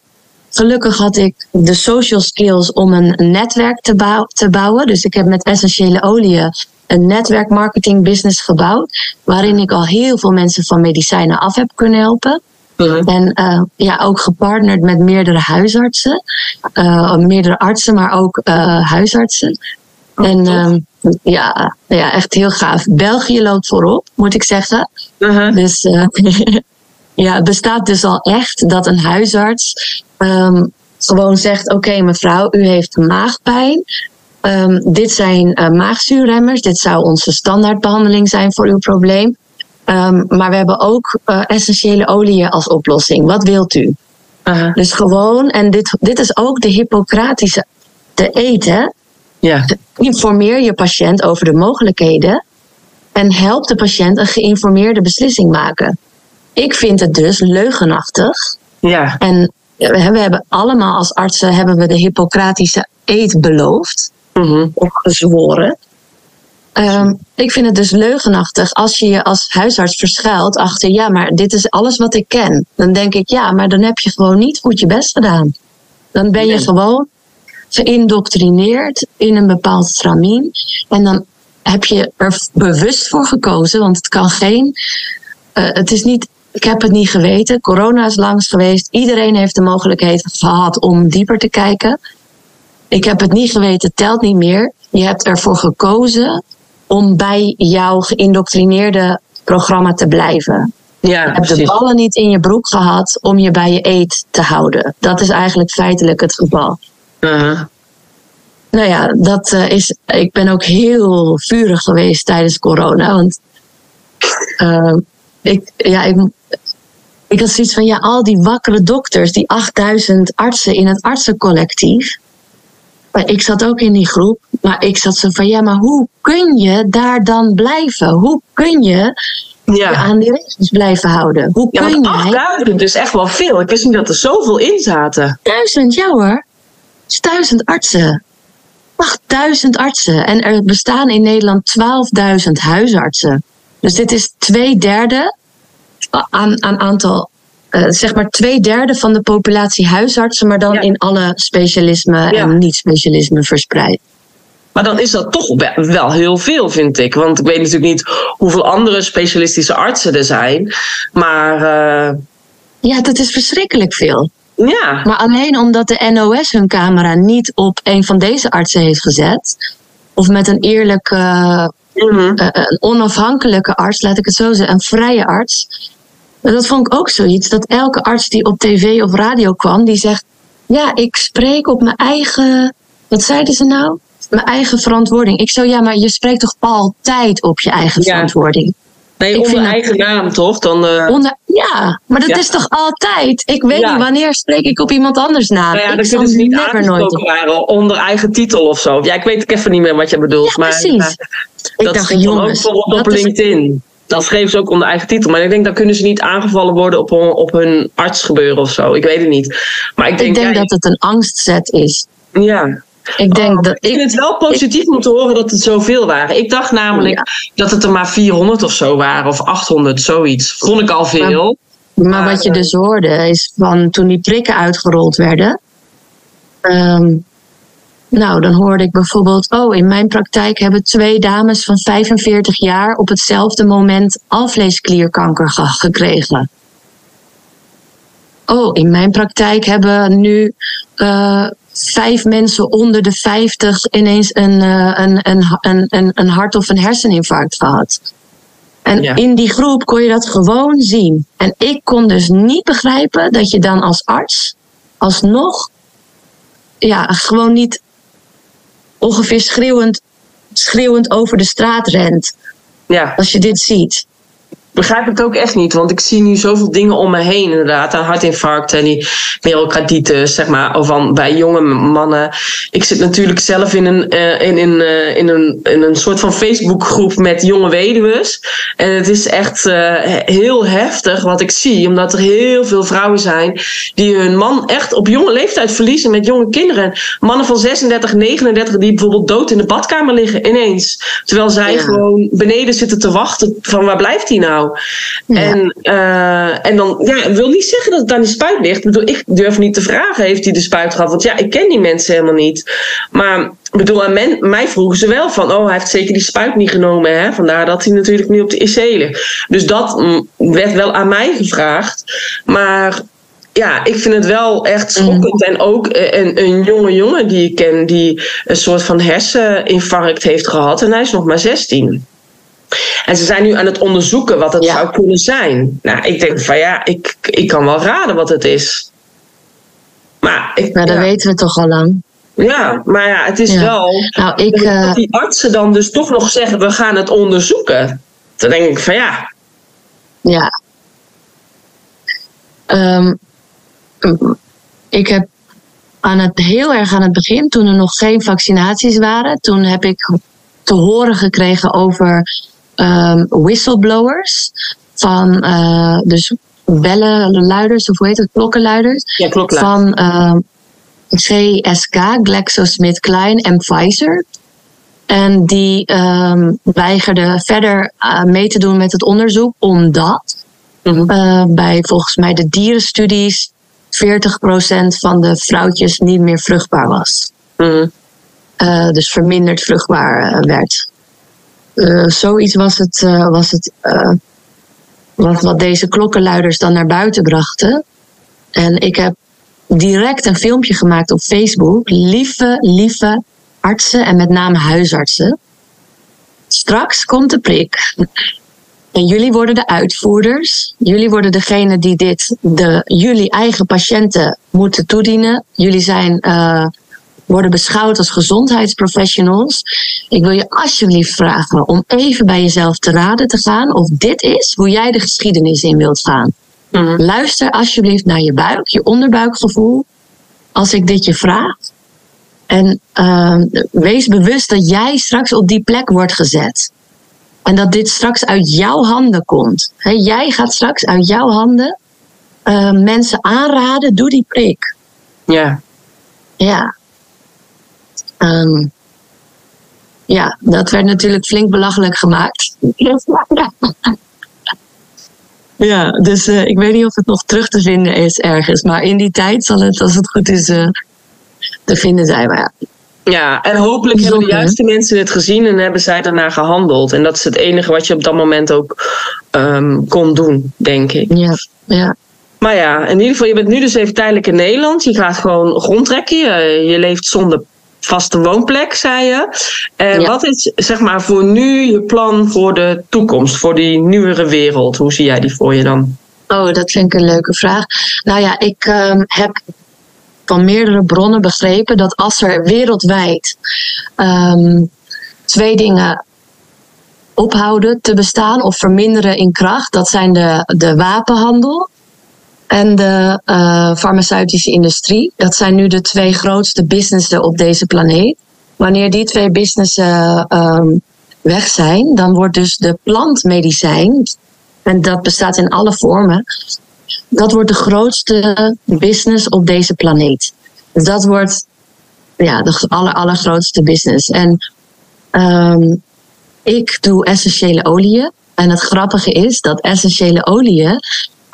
Gelukkig had ik de social skills om een netwerk te, bouw, te bouwen. Dus ik heb met essentiële oliën een netwerkmarketing business gebouwd. Waarin ik al heel veel mensen van medicijnen af heb kunnen helpen. Uh-huh. En uh, ja, ook gepartnerd met meerdere huisartsen. Uh, meerdere artsen, maar ook uh, huisartsen. Oh, en uh, ja, ja, echt heel gaaf. België loopt voorop, moet ik zeggen. Uh-huh. Dus ja, het bestaat dus al echt dat een huisarts ehm, gewoon zegt: Oké, mevrouw, u heeft maagpijn. Ehm, dit zijn maagzuurremmers. Dit zou onze standaardbehandeling zijn voor uw probleem. Ehm, maar we hebben ook uh, essentiële oliën als oplossing. Wat wilt u? Uh-huh. Dus gewoon, en dit, dit is ook de Hippocratische te eten. Ja. Informeer je patiënt over de mogelijkheden en help de patiënt een geïnformeerde beslissing maken. Ik vind het dus leugenachtig. Ja. En we hebben allemaal als artsen hebben we de Hippocratische eet beloofd. Mm-hmm. Of gezworen. Um, ik vind het dus leugenachtig als je je als huisarts verschuilt achter, ja, maar dit is alles wat ik ken. Dan denk ik, ja, maar dan heb je gewoon niet goed je best gedaan. Dan ben je gewoon geïndoctrineerd in een bepaald stramien. En dan heb je er bewust voor gekozen, want het kan geen. Uh, het is niet. Ik heb het niet geweten. Corona is langs geweest. Iedereen heeft de mogelijkheid gehad om dieper te kijken. Ik heb het niet geweten, telt niet meer. Je hebt ervoor gekozen om bij jouw geïndoctrineerde programma te blijven. Ja, je hebt de ballen niet in je broek gehad om je bij je eet te houden. Dat is eigenlijk feitelijk het geval. Uh-huh. Nou ja, dat uh, is. Ik ben ook heel vurig geweest tijdens corona. Want uh, ik, ja, ik, ik had zoiets van: ja, al die wakkere dokters, die 8000 artsen in het artsencollectief. Maar ik zat ook in die groep. Maar ik zat zo van: ja, maar hoe kun je daar dan blijven? Hoe kun je ja. je aan die regels blijven houden? Hoe Ja, kun jij. 8000 is echt wel veel. Ik wist niet dat er zoveel in zaten. Duizend, ja hoor. Het is duizend artsen. 8000 artsen. En er bestaan in Nederland 12.000 huisartsen. Dus dit is twee derde aan, aan aantal. Eh, zeg maar twee derde van de populatie huisartsen, maar dan Ja. in alle specialismen Ja. en niet-specialismen verspreid. Maar dan is dat toch we- wel heel veel, vind ik. Want ik weet natuurlijk niet hoeveel andere specialistische artsen er zijn. Maar eh, Ja, dat is verschrikkelijk veel. ja, Maar alleen omdat de NOS hun camera niet op een van deze artsen heeft gezet, of met een eerlijke, Mhm. eh, een onafhankelijke arts, laat ik het zo zeggen, een vrije arts. Dat vond ik ook zoiets, dat elke arts die op tv of radio kwam, die zegt, ja, ik spreek op mijn eigen, wat zeiden ze nou? Mijn eigen verantwoording. Ik zo, ja, maar je spreekt toch altijd op je eigen Ja. verantwoording? nee, ik onder eigen naam toch? Dan, eh, Onder, ja, maar dat Ja. is toch altijd? Ik weet Ja. niet wanneer spreek ik op iemand anders naam. nou ja, ik dan zal kunnen ze niet aangesproken waren onder eigen titel of zo. Ja, ik weet ook even niet meer wat je bedoelt. Ja, maar, precies. eh, Ik dat dacht, ook jongens, bijvoorbeeld op dat is- LinkedIn. Dat schreef ze ook onder eigen titel. Maar ik denk, dan kunnen ze niet aangevallen worden op, hun- op hun artsgebeuren of zo. Ik weet het niet. Maar ik denk, Ik denk ja, dat het een angstzet is. ja. Ik denk Oh, dat ik vind het wel positief om te horen dat het zoveel waren. Ik dacht namelijk dat het er maar 400 of zo waren, of 800, zoiets. Vond ik al veel. Maar wat je dus hoorde is van toen die prikken uitgerold werden. ehm, nou, dan hoorde ik bijvoorbeeld, oh, in mijn praktijk hebben twee dames van 45 jaar op hetzelfde moment alvleesklierkanker ge- gekregen. Oh, in mijn praktijk hebben nu eh, vijf mensen onder de 50 ineens een, eh, een, een, een, een, een hart- of een herseninfarct gehad. En Ja. in die groep kon je dat gewoon zien. En ik kon dus niet begrijpen dat je dan als arts alsnog ja, gewoon niet ongeveer schreeuwend, schreeuwend over de straat rent Ja, als je dit ziet. Begrijp ik ook echt niet. Want ik zie nu zoveel dingen om me heen, inderdaad. Aan hartinfarcten en die myocarditis, zeg maar. Of van, bij jonge mannen. Ik zit natuurlijk zelf in een, eh, in, in, eh, in, een, in een soort van Facebookgroep met jonge weduwen. En het is echt eh, heel heftig wat ik zie. Omdat er heel veel vrouwen zijn die hun man echt op jonge leeftijd verliezen met jonge kinderen. Mannen van 36, 39 die bijvoorbeeld dood in de badkamer liggen ineens. Terwijl zij Ja. gewoon beneden zitten te wachten van waar blijft hij nou? Ja. En, eh, en dan, ja, ik wil niet zeggen dat het aan die spuit ligt. Ik bedoel, ik durf niet te vragen, heeft hij de spuit gehad? Want ja, ik ken die mensen helemaal niet. Maar ik bedoel, aan men, mij vroegen ze wel van, oh, hij heeft zeker die spuit niet genomen. Hè? Vandaar dat hij natuurlijk nu op de IC ligt. Dus dat mm, werd wel aan mij gevraagd. Maar ja, ik vind het wel echt schokkend. En ook eh, een, een jonge jongen die ik ken, die een soort van herseninfarct heeft gehad. En hij is nog maar 16. En ze zijn nu aan het onderzoeken wat het Ja. zou kunnen zijn. Nou, ik denk van ja, ik, ik kan wel raden wat het is. Maar ik, Maar dat ja, weten we toch al lang. ja, maar ja, het is Ja. wel. Nou, ik, dat eh, die artsen dan dus toch nog zeggen: we gaan het onderzoeken. Dan denk ik van ja. Ja. Ehm, ik heb aan het, heel erg aan het begin, toen er nog geen vaccinaties waren, toen heb ik te horen gekregen over ehm, whistleblowers. Van uh, dus bellenluiders, of hoe heet het, klokkenluiders. Ja, klopt. Van uh, GSK, GlaxoSmithKline en Pfizer. En die um, weigerden verder uh, mee te doen met het onderzoek, omdat Mhm. uh, bij volgens mij de dierenstudies 40% van de vrouwtjes niet meer vruchtbaar was. Mhm. Uh, dus verminderd vruchtbaar werd. zoiets was het, was het wat, wat deze klokkenluiders dan naar buiten brachten. En ik heb direct een filmpje gemaakt op Facebook. Lieve, lieve artsen en met name huisartsen. Straks komt de prik. En jullie worden de uitvoerders. Jullie worden degene die dit de, jullie eigen patiënten moeten toedienen. Jullie zijn, worden beschouwd als gezondheidsprofessionals. Ik wil je alsjeblieft vragen om even bij jezelf te raden te gaan of dit is hoe jij de geschiedenis in wilt gaan. Mhm. Luister alsjeblieft naar je buik, je onderbuikgevoel, als ik dit je vraag. En uh, wees bewust dat jij straks op die plek wordt gezet. En dat dit straks uit jouw handen komt. He, jij gaat straks uit jouw handen uh, mensen aanraden, doe die prik. Ja. Ja. Um, ja, dat werd natuurlijk flink belachelijk gemaakt. ja, dus uh, ik weet niet of het nog terug te vinden is ergens. Maar in die tijd zal het, als het goed is, uh, te vinden zijn. Maar ja. Ja, en hopelijk hebben de juiste mensen het gezien en hebben zij daarna gehandeld. En dat is het enige wat je op dat moment ook um, kon doen, denk ik. Ja, ja. Maar ja, in ieder geval, je bent nu dus even tijdelijk in Nederland. Je gaat gewoon rondtrekken. Je, je leeft zonder vaste woonplek, zei je. En ja. wat is, zeg maar, voor nu je plan voor de toekomst, voor die nieuwere wereld? Hoe zie jij die voor je dan? Oh, dat vind ik een leuke vraag. Nou ja, ik um, heb van meerdere bronnen begrepen dat als er wereldwijd um, twee dingen ophouden te bestaan of verminderen in kracht, dat zijn de, de wapenhandel en de uh, farmaceutische industrie. Dat zijn nu de twee grootste businessen op deze planeet. Wanneer die twee businessen um, weg zijn, dan wordt dus de plantmedicijn, en dat bestaat in alle vormen, dat wordt de grootste business op deze planeet. Dus dat wordt ja, de aller, allergrootste business. En um, ik doe essentiële oliën. En het grappige is dat essentiële oliën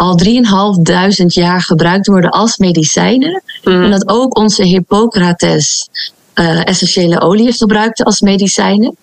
al 3.500 jaar gebruikt worden als medicijnen. Mm. En dat ook onze Hippocrates uh, essentiële oliën gebruikte als medicijnen.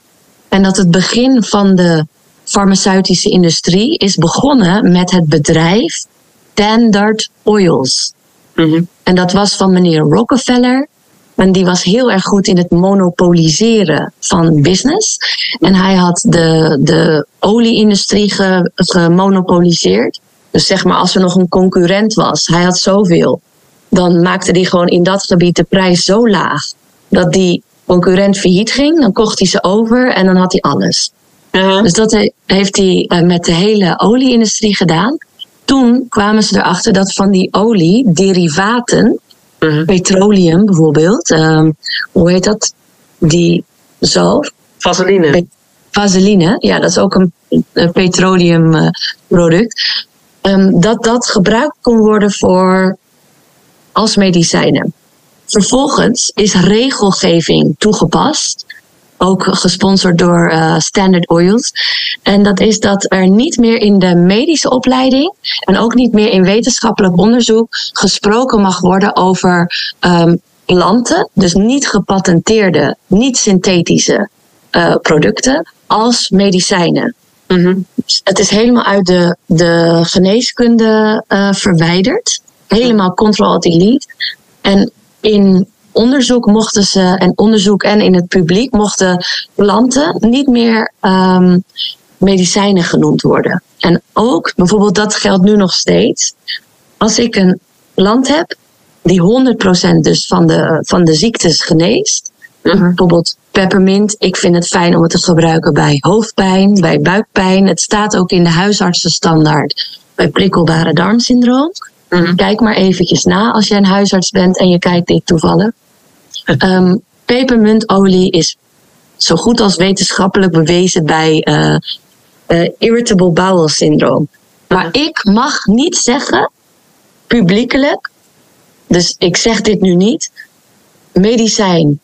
En dat het begin van de farmaceutische industrie is begonnen met het bedrijf Standard Oils. Mm-hmm. En dat was van meneer Rockefeller. En die was heel erg goed in het monopoliseren van business. En hij had de, de olieindustrie ge, gemonopoliseerd. Dus zeg maar, als er nog een concurrent was, hij had zoveel. Dan maakte hij gewoon in dat gebied de prijs zo laag. Dat die concurrent failliet ging, dan kocht hij ze over en dan had hij alles. Uh-huh. Dus dat heeft hij met de hele olieindustrie gedaan toen kwamen ze erachter dat van die olie derivaten, uh-huh. petroleum bijvoorbeeld, um, hoe heet dat? Die zalf? Vaseline. Vaseline, ja, dat is ook een, een petroleumproduct. Um, dat dat gebruikt kon worden voor als medicijnen. Vervolgens is regelgeving toegepast ook gesponsord door uh, Standard Oils. En dat is dat er niet meer in de medische opleiding en ook niet meer in wetenschappelijk onderzoek gesproken mag worden over um, planten, dus niet gepatenteerde, niet synthetische uh, producten, als medicijnen. Dus het is helemaal uit de, de geneeskunde uh, verwijderd. Helemaal control delete. En in onderzoek mochten ze, en onderzoek en in het publiek mochten planten niet meer um, medicijnen genoemd worden. En ook, bijvoorbeeld, dat geldt nu nog steeds. Als ik een plant heb die 100% dus van de, van de ziektes geneest. Mhm. Bijvoorbeeld peppermint. Ik vind het fijn om het te gebruiken bij hoofdpijn, bij buikpijn. Het staat ook in de huisartsenstandaard bij prikkelbare darmsyndroom. Mhm. Kijk maar eventjes na als jij een huisarts bent en je kijkt dit toevallig. Ehm, pepermuntolie is zo goed als wetenschappelijk bewezen bij eh, eh, irritable bowel syndroom. Maar ik mag niet zeggen, publiekelijk, dus ik zeg dit nu niet, medicijn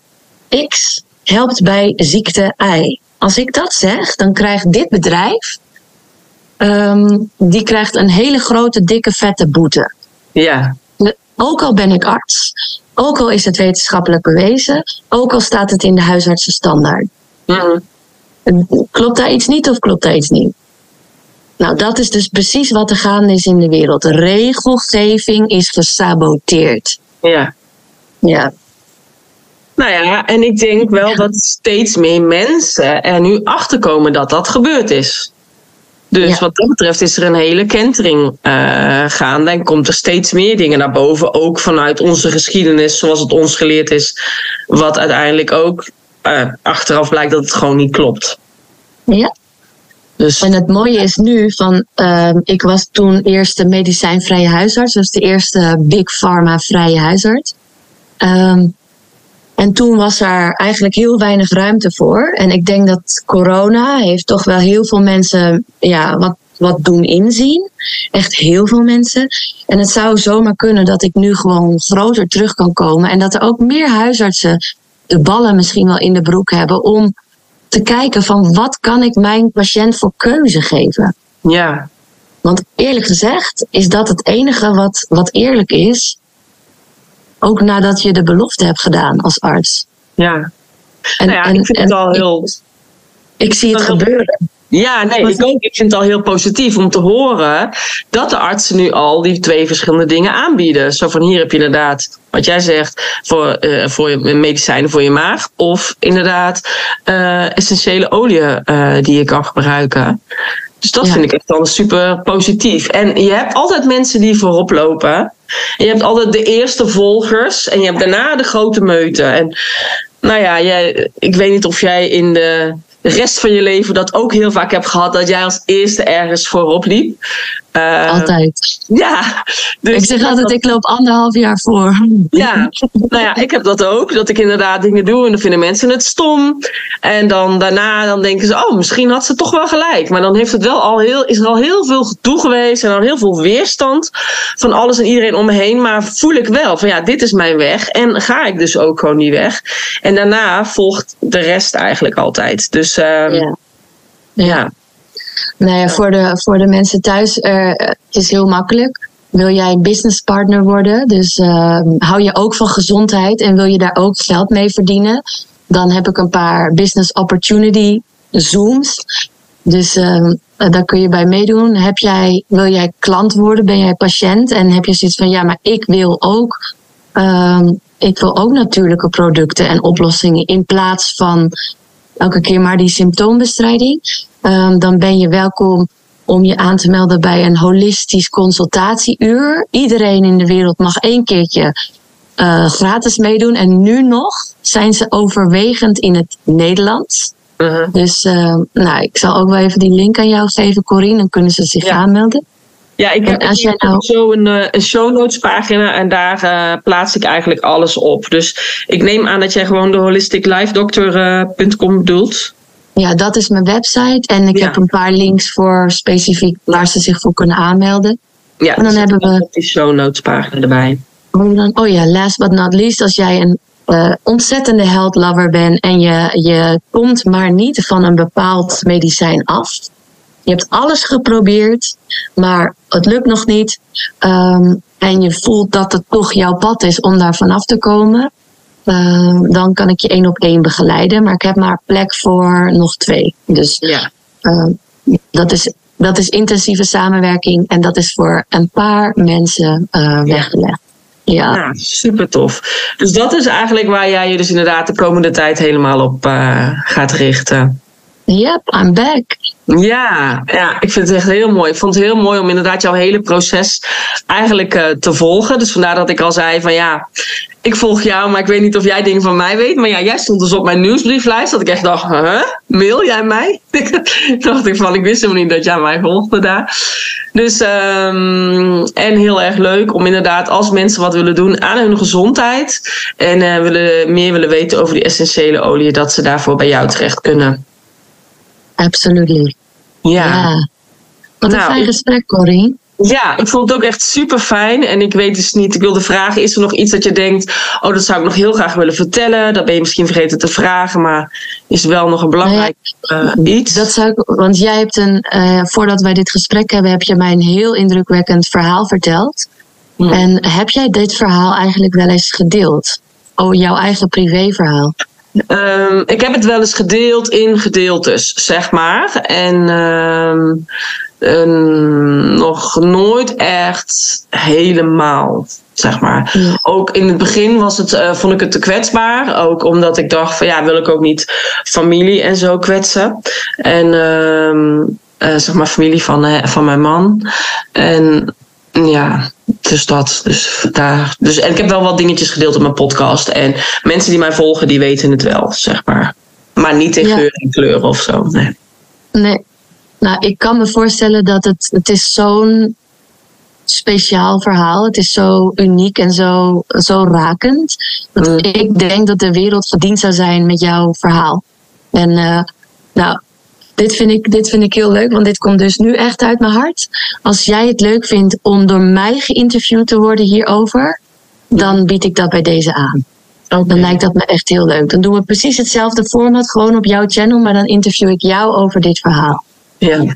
X helpt bij ziekte Y. Als ik dat zeg, dan krijgt dit bedrijf, ehm, die krijgt een hele grote, dikke, vette boete. Ja. Ook al ben ik arts, ook al is het wetenschappelijk bewezen, ook al staat het in de huisartsenstandaard. Mhm. Klopt daar iets niet of klopt daar iets niet? Nou, dat is dus precies wat er gaande is in de wereld. Regelgeving is gesaboteerd. Ja. Ja, Nou ja, en ik denk wel dat steeds meer mensen er nu achter komen dat dat gebeurd is. Dus Ja. wat dat betreft is er een hele kentering eh, gaande en komt er steeds meer dingen naar boven. Ook vanuit onze geschiedenis, zoals het ons geleerd is. Wat uiteindelijk ook eh, achteraf blijkt dat het gewoon niet klopt. ja. Dus En het mooie is nu van, ehm, ik was toen eerste medicijnvrije huisarts, dus de eerste big pharma vrije huisarts. Ehm, en toen was er eigenlijk heel weinig ruimte voor. En ik denk dat corona heeft toch wel heel veel mensen ja, wat, wat doen inzien. Echt heel veel mensen. En het zou zomaar kunnen dat ik nu gewoon groter terug kan komen. En dat er ook meer huisartsen de ballen misschien wel in de broek hebben om te kijken van wat kan ik mijn patiënt voor keuze geven. ja, Want eerlijk gezegd is dat het enige wat, wat eerlijk is. Ook nadat je de belofte hebt gedaan als arts. ja. En, nou ja, en- ik vind het al heel. Ik, ik zie het gebeuren. Ja, nee, ik ook. Ik vind het al heel positief om te horen dat de artsen nu al die twee verschillende dingen aanbieden. Zo van hier heb je inderdaad, wat jij zegt, voor, eh, voor je medicijnen voor je maag. Of inderdaad eh, essentiële olie eh, die je kan gebruiken. Dus dat Ja. vind ik echt al super positief. En je hebt altijd mensen die voorop lopen. En je hebt altijd de eerste volgers. En je hebt daarna de grote meuten. En nou ja, jij, ik weet niet of jij in de rest van je leven dat ook heel vaak hebt gehad. Dat jij als eerste ergens voorop liep. Eh, Altijd. Ja. Dus ik zeg altijd, ik loop anderhalf jaar voor. ja, nou ja, ik heb dat ook. Dat ik inderdaad dingen doe en dan vinden mensen het stom. En dan daarna dan denken ze, oh, misschien had ze toch wel gelijk. Maar dan heeft het wel al heel, is er al heel veel gedoe geweest en al heel veel weerstand van alles en iedereen om me heen. Maar voel ik wel van ja, dit is mijn weg. En ga ik dus ook gewoon niet weg. En daarna volgt de rest eigenlijk altijd. Dus ehm, Ja. ja. Nou ja, voor de, voor de mensen thuis eh, het is heel makkelijk. Wil jij business partner worden, dus eh, hou je ook van gezondheid en wil je daar ook geld mee verdienen, dan heb ik een paar business opportunity zooms. Dus eh, daar kun je bij meedoen. Heb jij, wil jij klant worden? Ben jij patiënt? En heb je zoiets van ja, maar ik wil ook, ehm, ik wil ook natuurlijke producten en oplossingen in plaats van elke keer maar die symptoombestrijding. Ehm, dan ben je welkom om je aan te melden bij een holistisch consultatieuur. Iedereen in de wereld mag één keertje eh, gratis meedoen. En nu nog zijn ze overwegend in het Nederlands. Mhm. Dus ehm, nou, ik zal ook wel even die link aan jou geven, Corine. Dan kunnen ze zich Ja. aanmelden. Ja, ik heb als jij nou- zo een, eh, een show notes pagina en daar eh, plaats ik eigenlijk alles op. Dus ik neem aan dat jij gewoon de holisticlifedoctor.com bedoelt. Ja, dat is mijn website. En ik Ja. heb een paar links voor specifiek waar ze zich voor kunnen aanmelden. Ja, En dan hebben we- die show notes pagina erbij. Oh, dan- oh ja, last but not least, als jij een eh, ontzettende health lover bent en je, je komt maar niet van een bepaald medicijn af. Je hebt alles geprobeerd, maar het lukt nog niet. Ehm, en je voelt dat het toch jouw pad is om daar vanaf te komen. Ehm, dan kan ik je één op één begeleiden. Maar ik heb maar plek voor nog twee. Dus Ja. ehm, dat, is, dat is intensieve samenwerking. En dat is voor een paar mensen eh, weggelegd. Ja. Ja, super tof. Dus dat is eigenlijk waar jij je dus inderdaad de komende tijd helemaal op eh, gaat richten. Yep, I'm back. Ja, ja, ik vind het echt heel mooi. Ik vond het heel mooi om inderdaad jouw hele proces eigenlijk uh, te volgen. Dus vandaar dat ik al zei van ja, ik volg jou, maar ik weet niet of jij dingen van mij weet. Maar ja, jij stond dus op mijn nieuwsbrieflijst. Dat ik echt dacht, huh? mail jij mij? dacht ik van, ik wist helemaal niet dat jij mij volgde daar. Dus, um, en heel erg leuk om inderdaad als mensen wat willen doen aan hun gezondheid. En uh, willen, meer willen weten over die essentiële olie, dat ze daarvoor bij jou terecht kunnen. Absolutely. Ja. ja. Wat een Nou, fijn gesprek, Corrie. Ja, ik vond het ook echt super fijn. En ik weet dus niet, ik wilde vragen, is er nog iets dat je denkt, oh, dat zou ik nog heel graag willen vertellen? Dat ben je misschien vergeten te vragen, maar is wel nog een belangrijk eh, iets? Dat zou ik, want jij hebt een, eh, voordat wij dit gesprek hebben, heb je mij een heel indrukwekkend verhaal verteld. En heb jij dit verhaal eigenlijk wel eens gedeeld? Oh, jouw eigen privéverhaal. Ehm, ik heb het wel eens gedeeld in gedeeltes, zeg maar. En ehm, ehm, nog nooit echt helemaal, zeg maar. Ja. Ook in het begin was het, eh, vond ik het te kwetsbaar. Ook omdat ik dacht van ja, wil ik ook niet familie en zo kwetsen. En ehm, eh, zeg maar familie van, eh, van mijn man. En ja, dus dat. Dus daar. Dus, en ik heb wel wat dingetjes gedeeld op mijn podcast. En mensen die mij volgen, die weten het wel, zeg maar. Maar niet in Ja. geur en kleur of zo. Nee. Nee. Nou, ik kan me voorstellen dat het, het is zo'n speciaal verhaal. Het is zo uniek en zo, zo rakend. Dat Mm. ik denk dat de wereld gediend zou zijn met jouw verhaal. En eh, nou, dit vind, ik, dit vind ik heel leuk, want dit komt dus nu echt uit mijn hart. Als jij het leuk vindt om door mij geïnterviewd te worden hierover, dan bied ik dat bij deze aan. Dan lijkt dat me echt heel leuk. Dan doen we precies hetzelfde format, gewoon op jouw channel, maar dan interview ik jou over dit verhaal. Ja,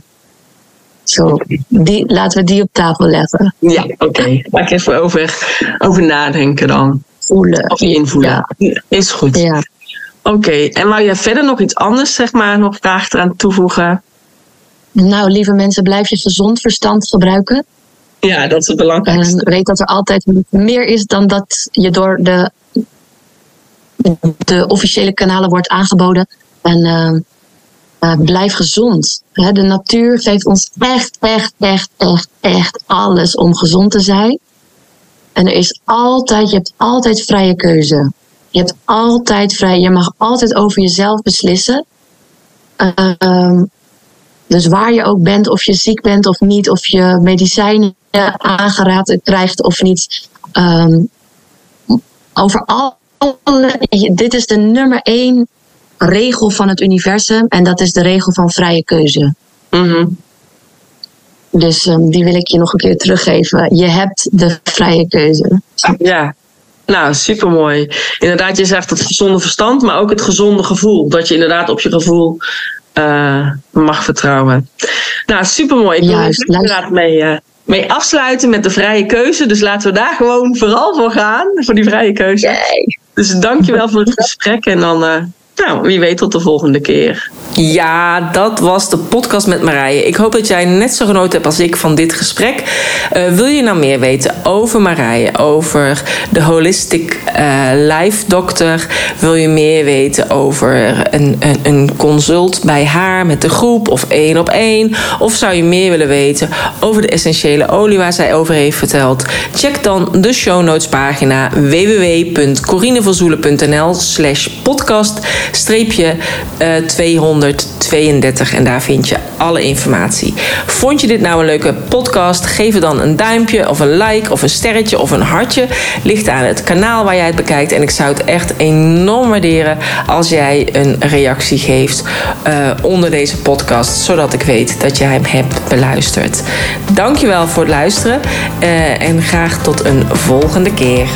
Zo, die, laten we die op tafel leggen. ja oké. Ga ik even over, over nadenken dan. Voelen. Of invoelen. Ja. Is goed. Ja. Oké, en wou jij verder nog iets anders, zeg maar, nog graag eraan toevoegen? Nou, lieve mensen, blijf je gezond verstand gebruiken. Ja, dat is het belangrijkste. En weet dat er altijd meer is dan dat je door de, de officiële kanalen wordt aangeboden. En eh, eh, blijf gezond. De natuur geeft ons echt, echt, echt, echt, echt alles om gezond te zijn. En er is altijd, je hebt altijd vrije keuze. Je hebt altijd vrij, je mag altijd over jezelf beslissen. Ehm, dus waar je ook bent, of je ziek bent of niet, of je medicijnen aangeraad krijgt of niet. ehm, over alle. Dit is de nummer één regel van het universum en dat is de regel van vrije keuze. Mhm. Dus ehm, die wil ik je nog een keer teruggeven. Je hebt de vrije keuze. Ja, nou supermooi. Inderdaad, je zegt het gezonde verstand, maar ook het gezonde gevoel. Dat je inderdaad op je gevoel eh, mag vertrouwen. Nou, supermooi. Ik wil Juist, er inderdaad mee, eh, mee afsluiten met de vrije keuze. Dus laten we daar gewoon vooral voor gaan, voor die vrije keuze. Dus dankjewel voor het gesprek en dan, eh, nou, wie weet tot de volgende keer. Ja, dat was de podcast met Marije. Ik hoop dat jij net zo genoten hebt als ik van dit gesprek. Eh, wil je nou meer weten over Marije, over de Holistic eh, Life Doctor? Wil je meer weten over een, een, een consult bij haar met de groep of één op één? Of zou je meer willen weten over de essentiële olie waar zij over heeft verteld? Check dan de show notes pagina www.corinevanzoelen.nl slash podcast streepje eh, 232 en daar vind je alle informatie. Vond je dit nou een leuke podcast? Geef er dan een duimpje of een like of een sterretje of een hartje. Ligt aan het kanaal waar jij het bekijkt. En ik zou het echt enorm waarderen als jij een reactie geeft eh, onder deze podcast, zodat ik weet dat jij hem hebt beluisterd. Dankjewel voor het luisteren eh, en graag tot een volgende keer.